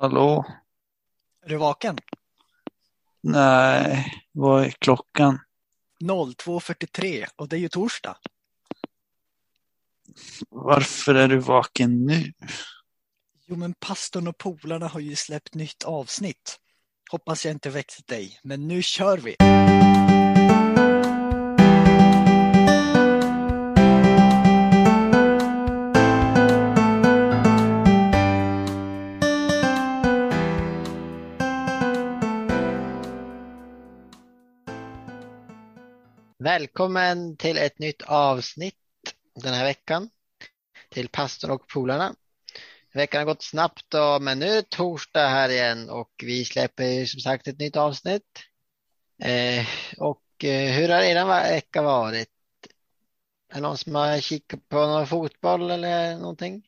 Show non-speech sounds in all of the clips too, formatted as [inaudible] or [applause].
Hallå? Är du vaken? Nej, vad är klockan? 02.43 och det är ju torsdag. Varför är du vaken nu? Jo, men pastorn och polarna har ju släppt nytt avsnitt. Hoppas jag inte väckt dig, men nu kör vi! Välkommen till ett nytt avsnitt den här veckan till pastorn och polarna. Veckan har gått snabbt då, men nu är det torsdag här igen och vi släpper som sagt ett nytt avsnitt. Eh, och eh, hur har er vecka varit? Är det någon som har kikat på någon fotboll eller någonting?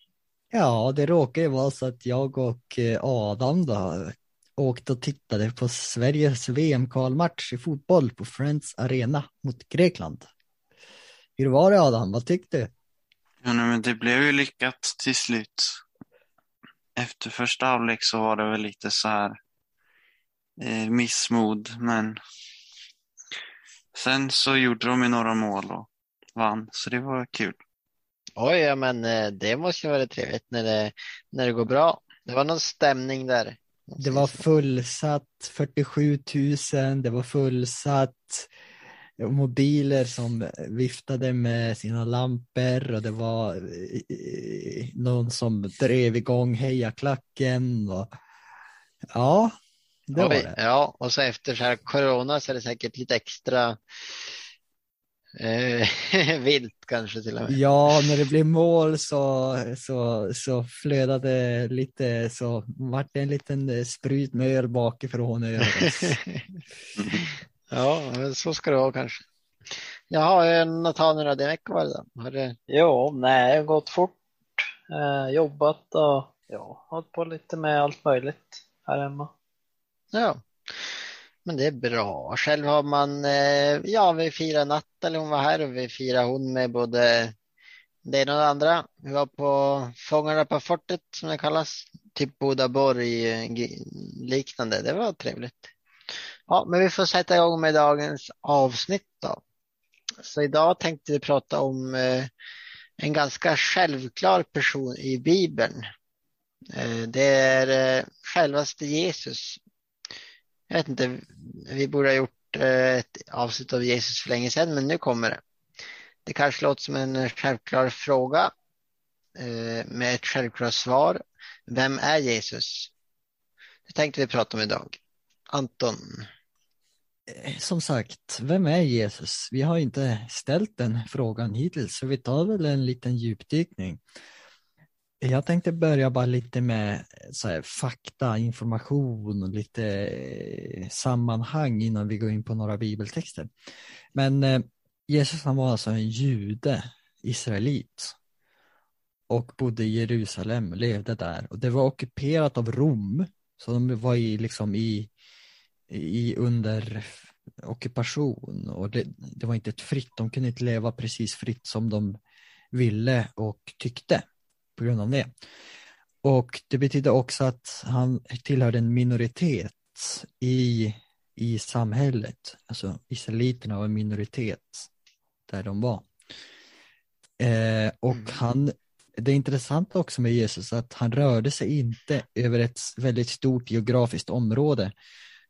Ja, det råkar ju vara så att jag och eh, Adam då åkte och tittade på Sveriges VM-kvalmatch i fotboll på Friends Arena mot Grekland. Hur var det Adam? Vad tyckte du? Ja, nej, men det blev ju lyckat till slut. Efter första halvlek så var det väl lite så här eh, missmod, men sen så gjorde de ju några mål och vann, så det var kul. Oj, ja, men eh, det måste ju vara trevligt när det, när det går bra. Det var någon stämning där. Det var fullsatt, 47 000, det var fullsatt, mobiler som viftade med sina lampor och det var eh, någon som drev igång hejaklacken och ja, det var Oj, det. Ja, och så efter så här corona så är det säkert lite extra eh, [laughs] vilt kanske till och med. Ja, när det blev mål så, så, så flödade lite, så vart det en liten sprut med öl bakifrån. [laughs] Ja, så ska det vara kanske. Jaha, Nathaniel, din vecka var det då? Har det... Jo, nej, gått fort. Eh, jobbat och ja, hållit på lite med allt möjligt här hemma. Ja, men det är bra. Själv har man, eh, ja, vi firar Nathalie, hon var här och vi firar hon med både det ena och det andra. Vi var på Fångarna på fortet som det kallas, typ Bodaborg-liknande. Eh, det var trevligt. Ja, men vi får sätta igång med dagens avsnitt då. Så idag tänkte vi prata om eh, en ganska självklar person i Bibeln. Eh, det är eh, självaste Jesus. Jag vet inte, vi borde ha gjort eh, ett avsnitt av Jesus för länge sedan, men nu kommer det. Det kanske låter som en självklar fråga eh, med ett självklart svar. Vem är Jesus? Det tänkte vi prata om idag. Anton, eh, Som sagt, vem är Jesus? Vi har inte ställt den frågan hittills, så vi tar väl en liten djupdykning. Jag tänkte börja bara lite med eh, så här, fakta, information och lite eh, sammanhang innan vi går in på några bibeltexter. Men eh, Jesus han var alltså en jude, israelit och bodde i Jerusalem, levde där. Och det var ockuperat av Rom, så de var i, liksom i, i under ockupation. Och det, det var inte ett fritt, de kunde inte leva precis fritt som de ville och tyckte på grund av det. Och det betyder också att han tillhörde en minoritet i, i samhället. Alltså israeliterna var en minoritet där de var. Eh, och Mm. han, det är intressant också med Jesus att han rörde sig inte över ett väldigt stort geografiskt område.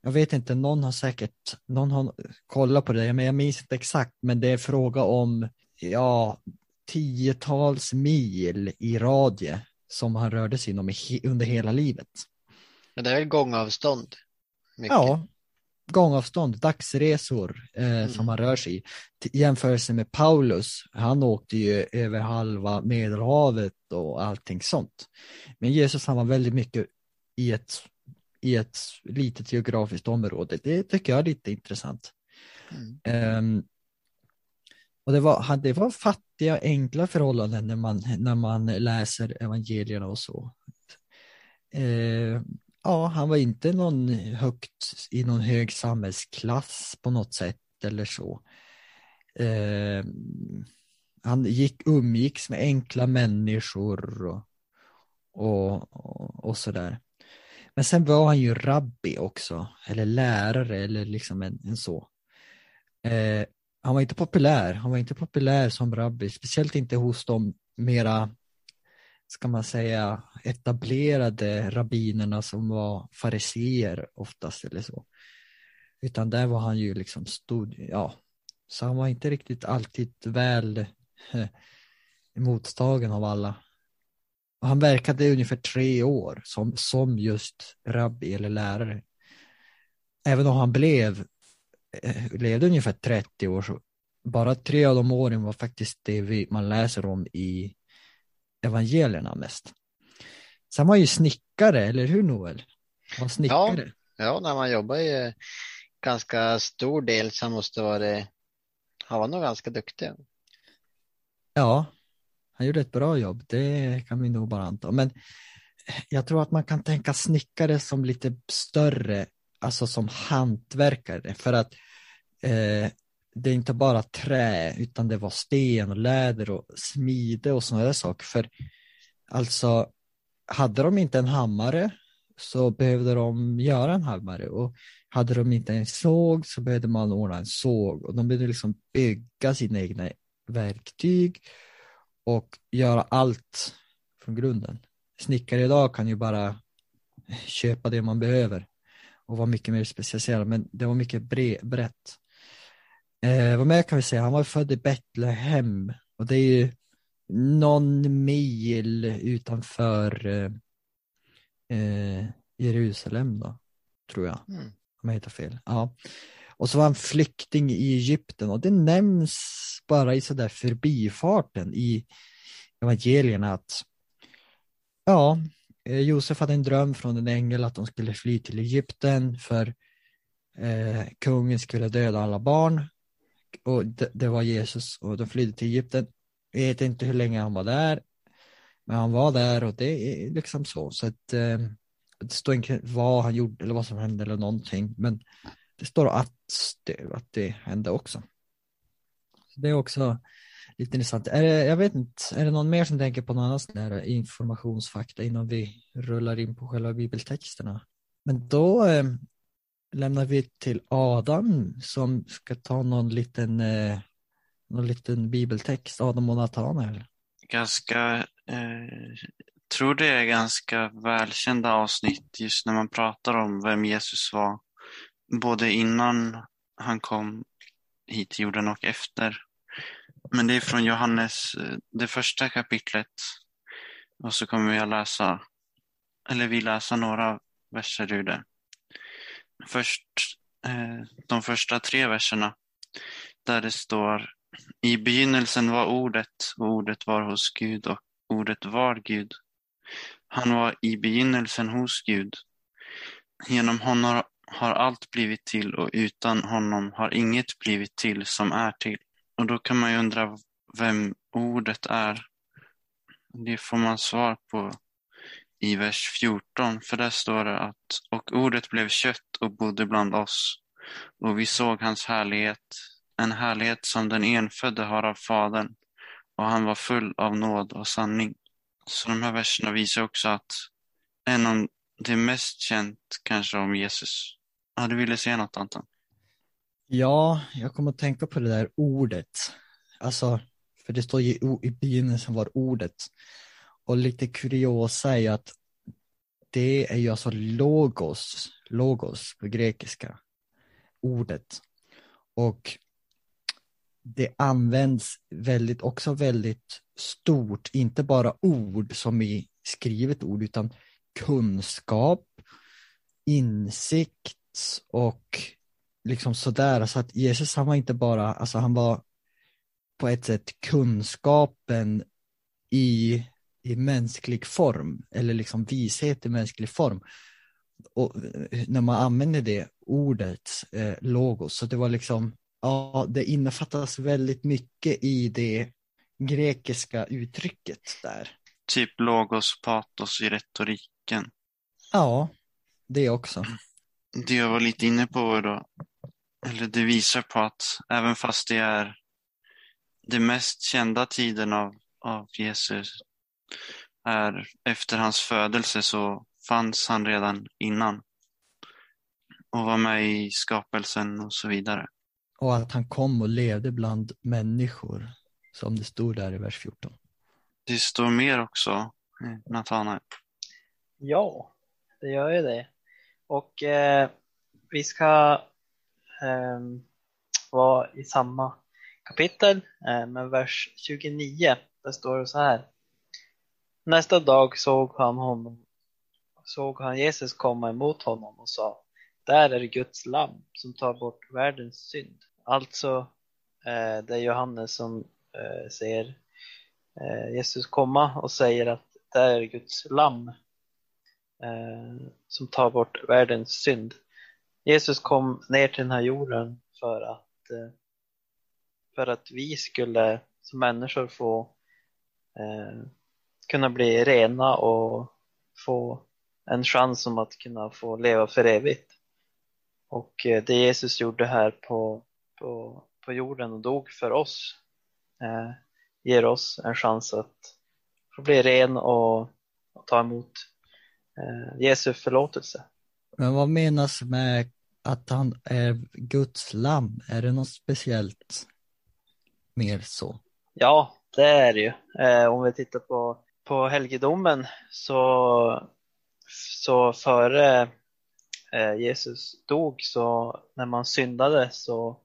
Jag vet inte, någon har säkert, någon har kollat på det, men jag minns inte exakt, men det är fråga om, ja, tiotals mil i radie som han rörde sig inom i under hela livet. men det är väl gångavstånd? Mycket. Ja, gångavstånd, dagsresor eh, som han rör sig i. T- jämförelse med Paulus, han åkte ju över halva Medelhavet och allting sånt. Men Jesus han var väldigt mycket i ett, i ett litet geografiskt område. Det tycker jag är lite intressant. Mm. Ehm, och det var, det var fattiga, enkla förhållanden när man, när man läser evangelierna och så. Eh, ja, han var inte någon högt i någon hög samhällsklass på något sätt eller så. Eh, han gick, umgicks med enkla människor och, och, och, och sådär. Men sen var han ju rabbi också, eller lärare eller liksom en, en så. Eh, han var inte populär, han var inte populär som rabbi, speciellt inte hos de mera, ska man säga, etablerade rabbinerna som var fariseer oftast eller så. Utan där var han ju liksom stod, ja, så han var inte riktigt alltid väl eh, mottagen av alla. Och han verkade i ungefär tre år som, som just rabbi eller lärare. Även om han blev, levde ungefär 30 år så bara tre av de åren var faktiskt det vi, man läser om i evangelierna mest. Sen var ju snickare, eller hur Noel? Var snickare. Ja, ja när man jobbar ju ganska stor del så måste vara han var nog ganska duktig. Ja, han gjorde ett bra jobb, det kan vi nog bara anta. Men jag tror att man kan tänka snickare som lite större, alltså som hantverkare, för att eh, det är inte bara trä, utan det var sten och läder och smide och sådana där saker. För alltså, hade de inte en hammare så behövde de göra en hammare och hade de inte en såg så behövde man ordna en såg och de behövde liksom bygga sina egna verktyg och göra allt från grunden. Snickare idag kan ju bara köpa det man behöver och vara mycket mer specialiserad, men det var mycket bre, brett. Eh, vad mer kan vi säga? Han var född i Betlehem och det är ju någon mil utanför eh, eh, Jerusalem då, tror jag. Mm. Om jag hittar fel. Ja. Och så var han flykting i Egypten och det nämns bara i sådär förbifarten i evangelierna att ja, Eh, Josef hade en dröm från en ängel att de skulle fly till Egypten för eh, kungen skulle döda alla barn och det, det, var Jesus och de flydde till Egypten. Jag vet inte hur länge han var där, men han var där och det är liksom så. så att, eh, det står inte vad han gjorde eller vad som hände eller någonting, men det står att det, att det hände också. Så det är också lite intressant. Är det, jag vet inte, är det någon mer som tänker på någon annan sån där informationsfakta innan vi rullar in på själva bibeltexterna? Men då eh, lämnar vi till Adam som ska ta någon liten, eh, någon liten bibeltext, Adam och Natanael. Ganska, eh, tror det är ganska välkända avsnitt just när man pratar om vem Jesus var. Både innan han kom hit till jorden och efter. Men det är från Johannes, eh, det första kapitlet. Och så kommer vi att läsa, eller vi läser några verser ur det först eh, de första tre verserna där det står i begynnelsen var ordet och ordet var hos Gud och ordet var Gud. Han var i begynnelsen hos Gud. Genom honom har allt blivit till och utan honom har inget blivit till som är till. Och då kan man ju undra vem ordet är. Det får man svar på i vers 14, för där står det att och ordet blev kött och bodde bland oss och vi såg hans härlighet, en härlighet som den enfödde har av Fadern och han var full av nåd och sanning. Så de här verserna visar också att en av det mest känt kanske om Jesus. Ja, du ville säga något Anton? Ja, jag kommer att tänka på det där ordet. Alltså, för det står ju i begynnelsen var ordet. Och lite kuriosa är ju att det är ju alltså logos, logos på grekiska, ordet. Och det används väldigt, också väldigt stort, inte bara ord som i skrivet ord, utan kunskap, insikt och liksom sådär. Så att Jesus han var inte bara, alltså han var på ett sätt kunskapen i i mänsklig form eller liksom vishet i mänsklig form. Och eh, när man använder det ordet, eh, logos, så det var liksom, ja, det innefattas väldigt mycket i det grekiska uttrycket där. Typ logos, patos i retoriken. Ja, det också. Det jag var lite inne på då, eller det visar på att även fast det är den mest kända tiden av, av Jesus är efter hans födelse så fanns han redan innan och var med i skapelsen och så vidare. Och att han kom och levde bland människor, som det stod där i vers 14. Det står mer också, eh, Natanael. Ja, det gör ju det. Och eh, vi ska eh, i samma kapitel, eh, men vers 29, där står det så här. Nästa dag såg han honom, såg han Jesus komma emot honom och sa, där är Guds lamm som tar bort världens synd. Alltså, eh, det är Johannes som eh, ser eh, Jesus komma och säger att där är Guds lamm eh, som tar bort världens synd. Jesus kom ner till den här jorden för att, eh, för att vi skulle som människor få eh, kunna bli rena och få en chans om att kunna få leva för evigt. Och eh, det Jesus gjorde här på, på, på jorden och dog för oss eh, ger oss en chans att få bli ren och, och ta emot eh, Jesu förlåtelse. Men vad menas med att han är Guds lamm? Är det något speciellt mer så? Ja, det är det ju. Eh, om vi tittar på, på helgedomen så, så före eh, Jesus dog så när man syndade så,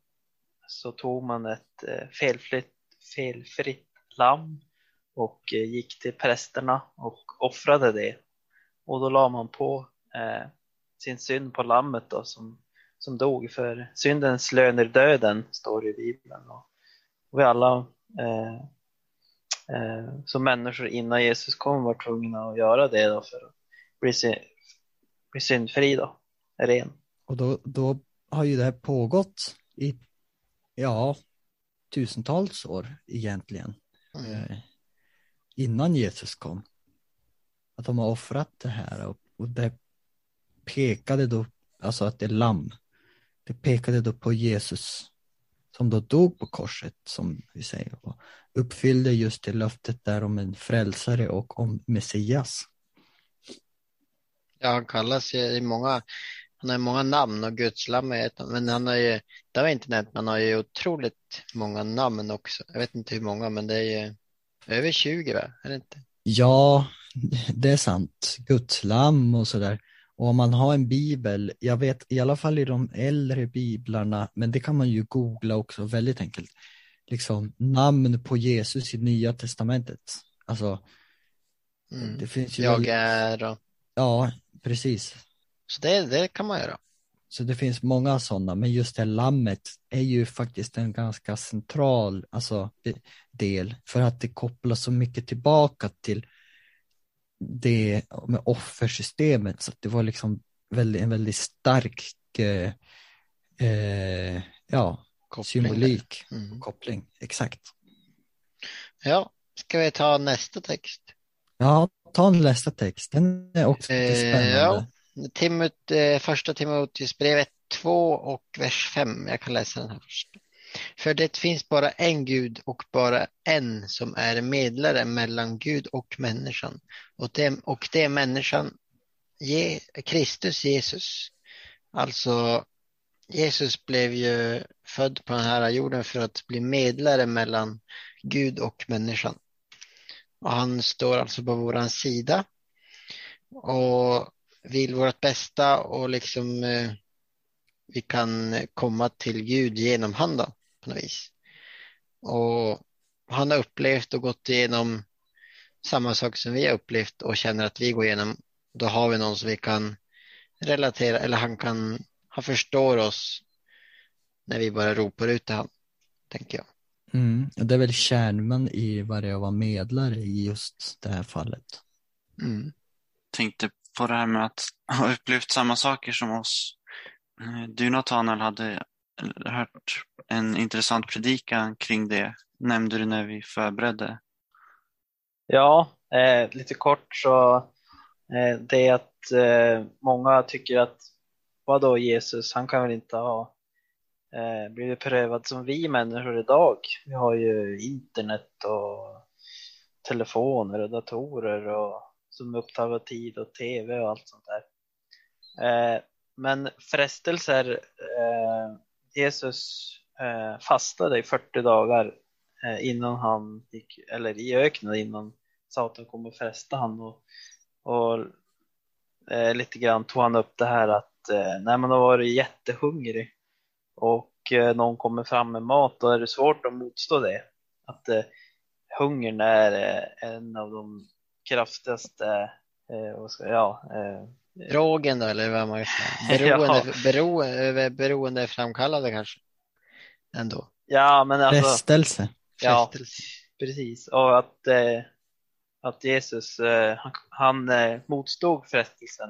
så tog man ett eh, felfritt, felfritt lamm och eh, gick till prästerna och offrade det. Och då la man på eh, sin synd på lammet då som, som dog för syndens lön är döden står det i Bibeln. Och, och vi alla eh, eh, som människor innan Jesus kom var tvungna att göra det då för att bli, bli syndfri då, ren. Och då, då har ju det här pågått i, ja, tusentals år egentligen. Mm. Eh, innan Jesus kom. Att de har offrat det här och, och det pekade då, alltså att det är lamm. Det pekade då på Jesus som då dog på korset som vi säger och uppfyllde just det löftet där om en frälsare och om Messias. Ja, han kallas ju i många, han har många namn och Guds lamm är ett, men han har ju, det har vi inte nämnt, men han har ju otroligt många namn också. Jag vet inte hur många, men det är ju över 20 va? Är det inte? Ja, det är sant. Guds lamm och sådär. Och om man har en bibel, jag vet i alla fall i de äldre biblarna, men det kan man ju googla också väldigt enkelt. Liksom namn på Jesus i Nya Testamentet. Alltså, Mm. det finns ju Jag väldigt- är och, Ja, precis. så det, det kan man göra. Så det finns många sådana, men just det lammet är ju faktiskt en ganska central alltså, de- del för att det kopplar så mycket tillbaka till det med offersystemet så att det var liksom väldigt, en väldigt stark eh, eh, ja, Koppling symbolik Mm. koppling. Exakt. Ja, ska vi ta nästa text? Ja, ta nästa text. Den är också Eh, spännande. ja. Timot, eh, första Timoteusbrevet 2 och vers 5. Jag kan läsa den här först. För det finns bara en Gud och bara en som är medlare mellan Gud och människan. Och det, och det är människan Je, Kristus Jesus. Alltså Jesus blev ju född på den här jorden för att bli medlare mellan Gud och människan. Och han står alltså på våran sida och vill vårt bästa och liksom eh, vi kan komma till Gud genom honom på något vis. Och han har upplevt och gått igenom samma sak som vi har upplevt och känner att vi går igenom. Då har vi någon som vi kan relatera eller han kan, han förstår oss när vi bara ropar ut till han, tänker jag. Mm. och Det är väl kärnan i vad det är att vara medlare i just det här fallet. Mm. Tänkte på det här med att ha upplevt samma saker som oss. Eh, Du Nathanael hade hört en intressant predikan kring det, nämnde du när vi förberedde. Ja, eh, lite kort så eh, det är att eh, många tycker att vadå Jesus, han kan väl inte ha eh, blivit prövad som vi människor idag. Vi har ju internet och telefoner och datorer och som upptar tid och tv och allt sånt där. Eh, men frestelser, eh, Jesus eh, fastade i 40 dagar eh, innan han gick, eller i öknen innan Satan kom och frestade han och, och eh, lite grann tog han upp det här att eh, när man har varit jättehungrig och eh, någon kommer fram med mat då är det svårt att motstå det. Att eh, hungern är eh, en av de kraftigaste, eh, vad ska, ja, eh, Drogen då, eller vad man säga. [laughs] Beroende, Ja. beroende, beroende framkallade kanske. Ändå. ja men alltså, Frestelse. ja, precis. Och att, eh, att Jesus, eh, han, han eh, motstod frestelsen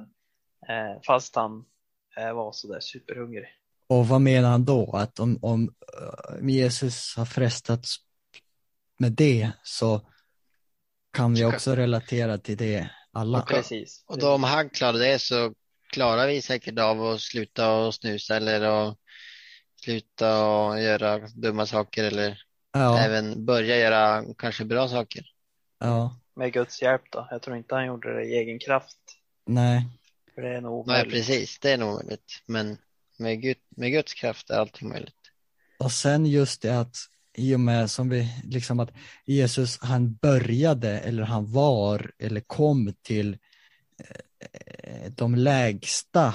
eh, fast han eh, var sådär superhungrig. Och vad menar han då? Att om, om eh, Jesus har frestats med det så kan vi också relatera till det alla. Och- Precis. Och då om han klarar det så klarar vi säkert av att sluta och snusa eller att sluta och göra dumma saker eller Ja, även börja göra kanske bra saker. ja, Med Guds hjälp då. Jag tror inte han gjorde det i egen kraft. nej, För det är nog Nej, omöjligt. precis, det är nog möjligt. Men med, Gud, med Guds kraft är allting möjligt. Och sen just det att i och med som vi liksom att Jesus han började eller han var eller kom till eh, de lägsta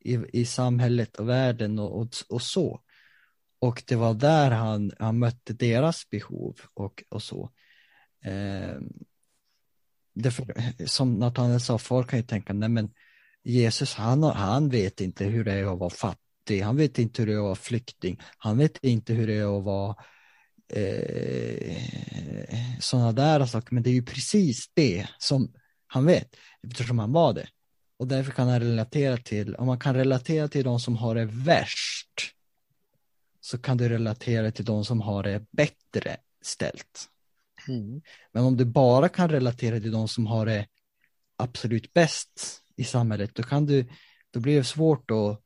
i, i samhället och världen och, och, och så. Och det var där han, han mötte deras behov och, och så. Eh, därför, som Nathanael sa, folk kan ju tänka, nej men Jesus han, han vet inte hur det är att vara fattig, han vet inte hur det är att vara flykting, han vet inte hur det är att vara eh, sådana där saker, men det är ju precis det som han vet, eftersom han var det. Och därför kan han relatera till, om man kan relatera till de som har det värst, så kan du relatera till de som har det bättre ställt. Mm. Men om du bara kan relatera till de som har det absolut bäst i samhället, då kan du, då blir det svårt att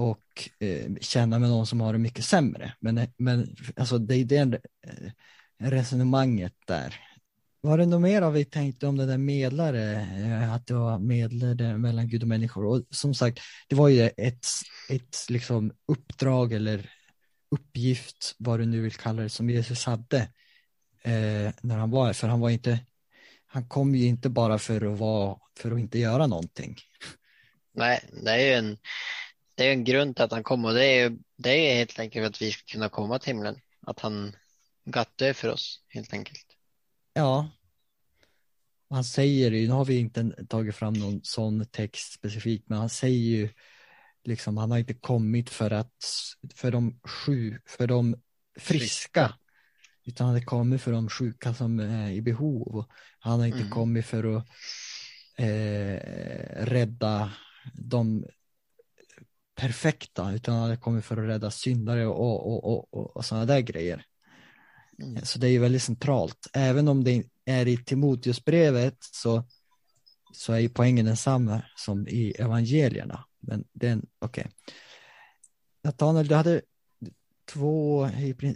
och eh, känna med någon som har det mycket sämre. Men, men alltså det är det eh, resonemanget där. Var det något mer av vi tänkte om det där medlare, eh, att det var medlare mellan Gud och människor? Och som sagt, det var ju ett, ett liksom uppdrag eller uppgift, vad du nu vill kalla det, som Jesus hade eh, när han var här. För han var inte, han kom ju inte bara för att vara, för att inte göra någonting. Nej, det är ju en, det är en grund till att han kom och det är det är helt enkelt för att vi ska kunna komma till himlen. Att han gatt dö för oss helt enkelt. Ja. Han säger ju, nu har vi inte tagit fram någon sån text specifikt, men han säger ju liksom, han har inte kommit för att, för de sju, för de friska, utan han har kommit för de sjuka som är i behov. Han har inte Mm. kommit för att eh, rädda de perfekta, utan han har kommit för att rädda syndare och, och, och, och, och sådana där grejer. Mm. Så det är ju väldigt centralt. Även om det är i Timoteusbrevet så, så är ju poängen densamma som i evangelierna. Men den, okej. Nathanael, du hade två,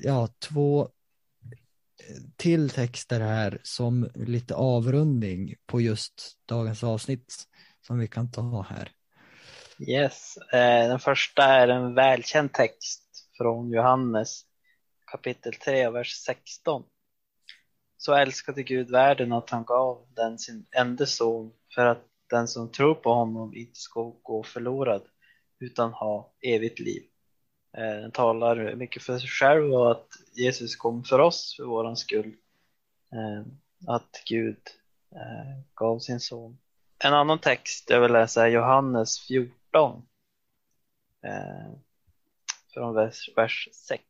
ja, två eh, till texter här som lite avrundning på just dagens avsnitt som vi kan ta här. Yes, eh, den första är en välkänd text från Johannes kapitel 3, vers 16. Så älskade Gud världen att han gav den sin enda son för att den som tror på honom inte ska gå förlorad utan ha evigt liv. Eh, den talar mycket för sig själv och att Jesus kom för oss för våran skull. Eh, att Gud gav sin son. En annan text jag vill läsa är Johannes 14. Eh, från vers, vers 6.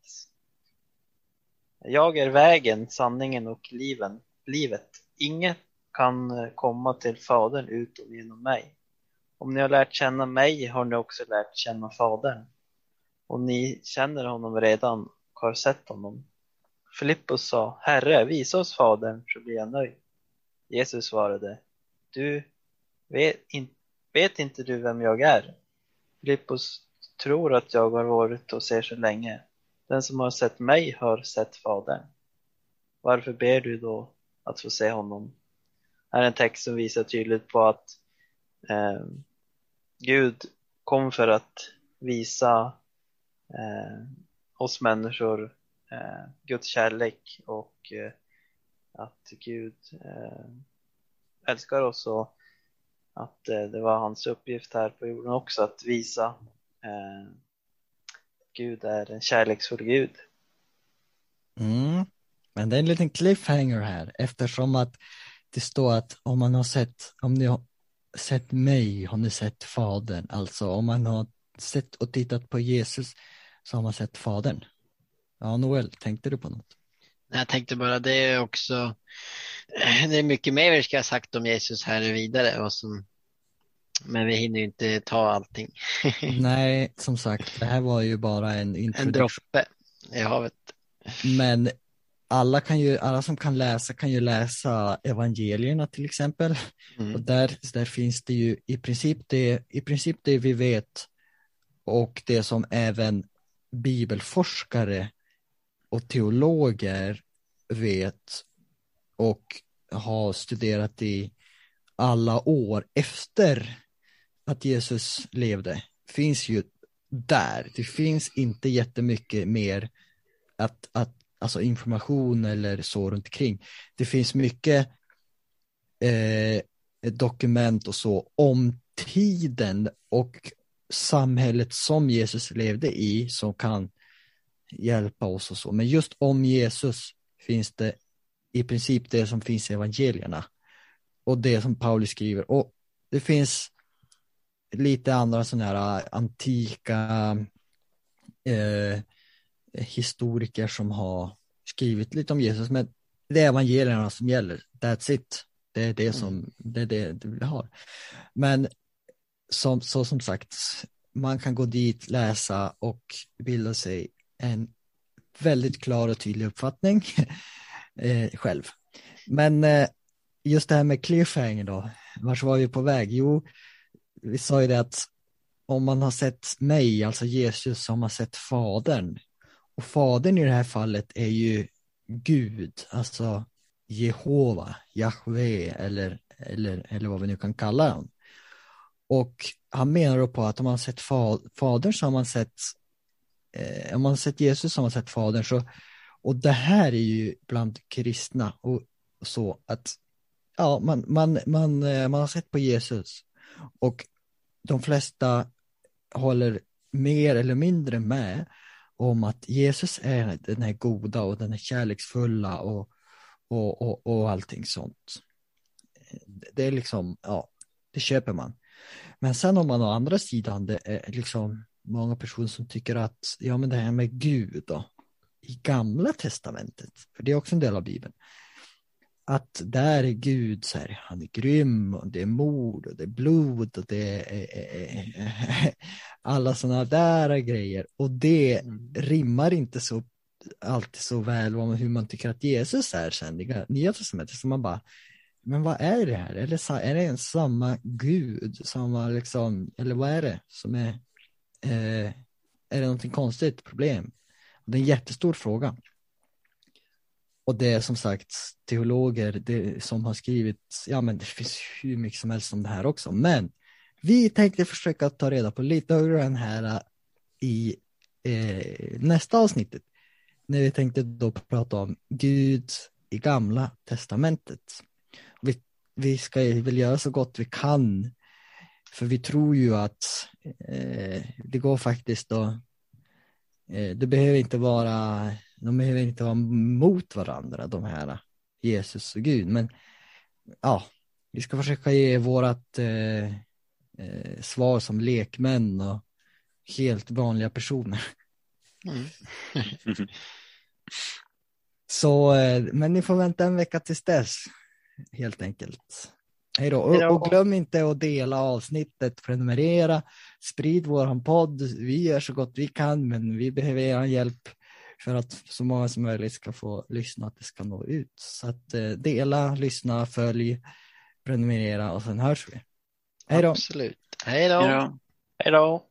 Jag är vägen, sanningen och liven, livet. Inget kan eh, komma till Fadern utom genom mig. Om ni har lärt känna mig har ni också lärt känna Fadern. Och ni känner honom redan och har sett honom. Filippus sa, Herre, visa oss Fadern så blir jag nöjd. Jesus svarade, du vet, in, vet inte du vem jag är? Filippos tror att jag har varit och ser så länge. Den som har sett mig har sett Fadern. Varför ber du då att få se honom? här är en text som visar tydligt på att eh, Gud kom för att visa eh, oss människor eh, Guds kärlek och eh, att Gud eh, älskar oss och att eh, det var hans uppgift här på jorden också att visa eh, Gud är en kärleksfull Gud. Mm. Men det är en liten cliffhanger här eftersom att det står att om man har sett, om ni har sett mig har ni sett fadern. Alltså om man har sett och tittat på Jesus så har man sett fadern. Ja, Noel, tänkte du på något? Jag tänkte bara det är också, det är mycket mer vi ska ha sagt om Jesus här vidare och som, men vi hinner ju inte ta allting. [laughs] Nej, som sagt, det här var ju bara en En introduktion. droppe i havet. Men alla, kan ju, alla som kan läsa kan ju läsa evangelierna till exempel. Och Mm. där, där finns det ju i princip det, i princip det vi vet och det som även bibelforskare och teologer vet och har studerat i alla år efter att Jesus levde finns ju där. Det finns inte jättemycket mer att, att, alltså information eller så runt omkring. Det finns mycket eh, dokument och så om tiden och samhället som Jesus levde i som kan hjälpa oss och så. Men just om Jesus finns det i princip det som finns i evangelierna och det som Paulus skriver. Och det finns lite andra sådana här antika eh, historiker som har skrivit lite om Jesus, men det är evangelierna som gäller. That's it. Det är det som, det är det, det vi har. Men som, så som sagt, man kan gå dit, läsa och bilda sig en väldigt klar och tydlig uppfattning [laughs] eh, själv. Men eh, just det här med cliffhanger då, vart var vi på väg? Jo, vi sa ju det att om man har sett mig, alltså Jesus, så har man sett fadern. Och fadern i det här fallet är ju Gud, alltså Jehova, Jahve eller, eller, eller vad vi nu kan kalla honom. Och han menar då på att om man har sett fa fadern så har man sett, eh, om man har sett Jesus som har man sett fadern. Så, och det här är ju bland kristna och så att ja, man, man, man, eh, man har sett på Jesus och de flesta håller mer eller mindre med om att Jesus är den här goda och den här kärleksfulla och, och, och, och allting sånt. Det är liksom, ja, det köper man. Men sen om man å andra sidan, det är liksom många personer som tycker att, ja men det här med Gud då, i gamla testamentet, för det är också en del av Bibeln, att där är Gud så här, han är grym och det är mord och det är blod och det är [laughs] alla sådana där grejer och det rimmar inte så alltid så väl om hur man tycker att Jesus är sen i nya testamentet så man bara men vad är det här? Är det, är det en samma Gud? Samma liksom, eller vad är det som är eh, är det någonting konstigt problem? Det är en jättestor fråga. Och det är som sagt teologer det, som har skrivit, ja men det finns hur mycket som helst om det här också, men vi tänkte försöka ta reda på lite av den här eh, i eh, nästa avsnittet. När vi tänkte då prata om Gud i gamla testamentet. Vi, vi ska väl göra så gott vi kan, för vi tror ju att det går faktiskt då, eh, det behöver inte vara de behöver inte vara mot varandra, de här Jesus och Gud. Men ja, vi ska försöka ge vårat eh, eh, svar som lekmän och helt vanliga personer. Mm. [laughs] Så, eh, men ni får vänta en vecka tills dess, helt enkelt. Hej då. Och, och glöm inte att dela avsnittet, prenumerera, sprid våran podd. Vi gör så gott vi kan, men vi behöver er hjälp för att så många som möjligt ska få lyssna, att det ska nå ut. Så att eh, dela, lyssna, följ, prenumerera och sen hörs vi. Hej då! Absolut. Hej då. Hej då!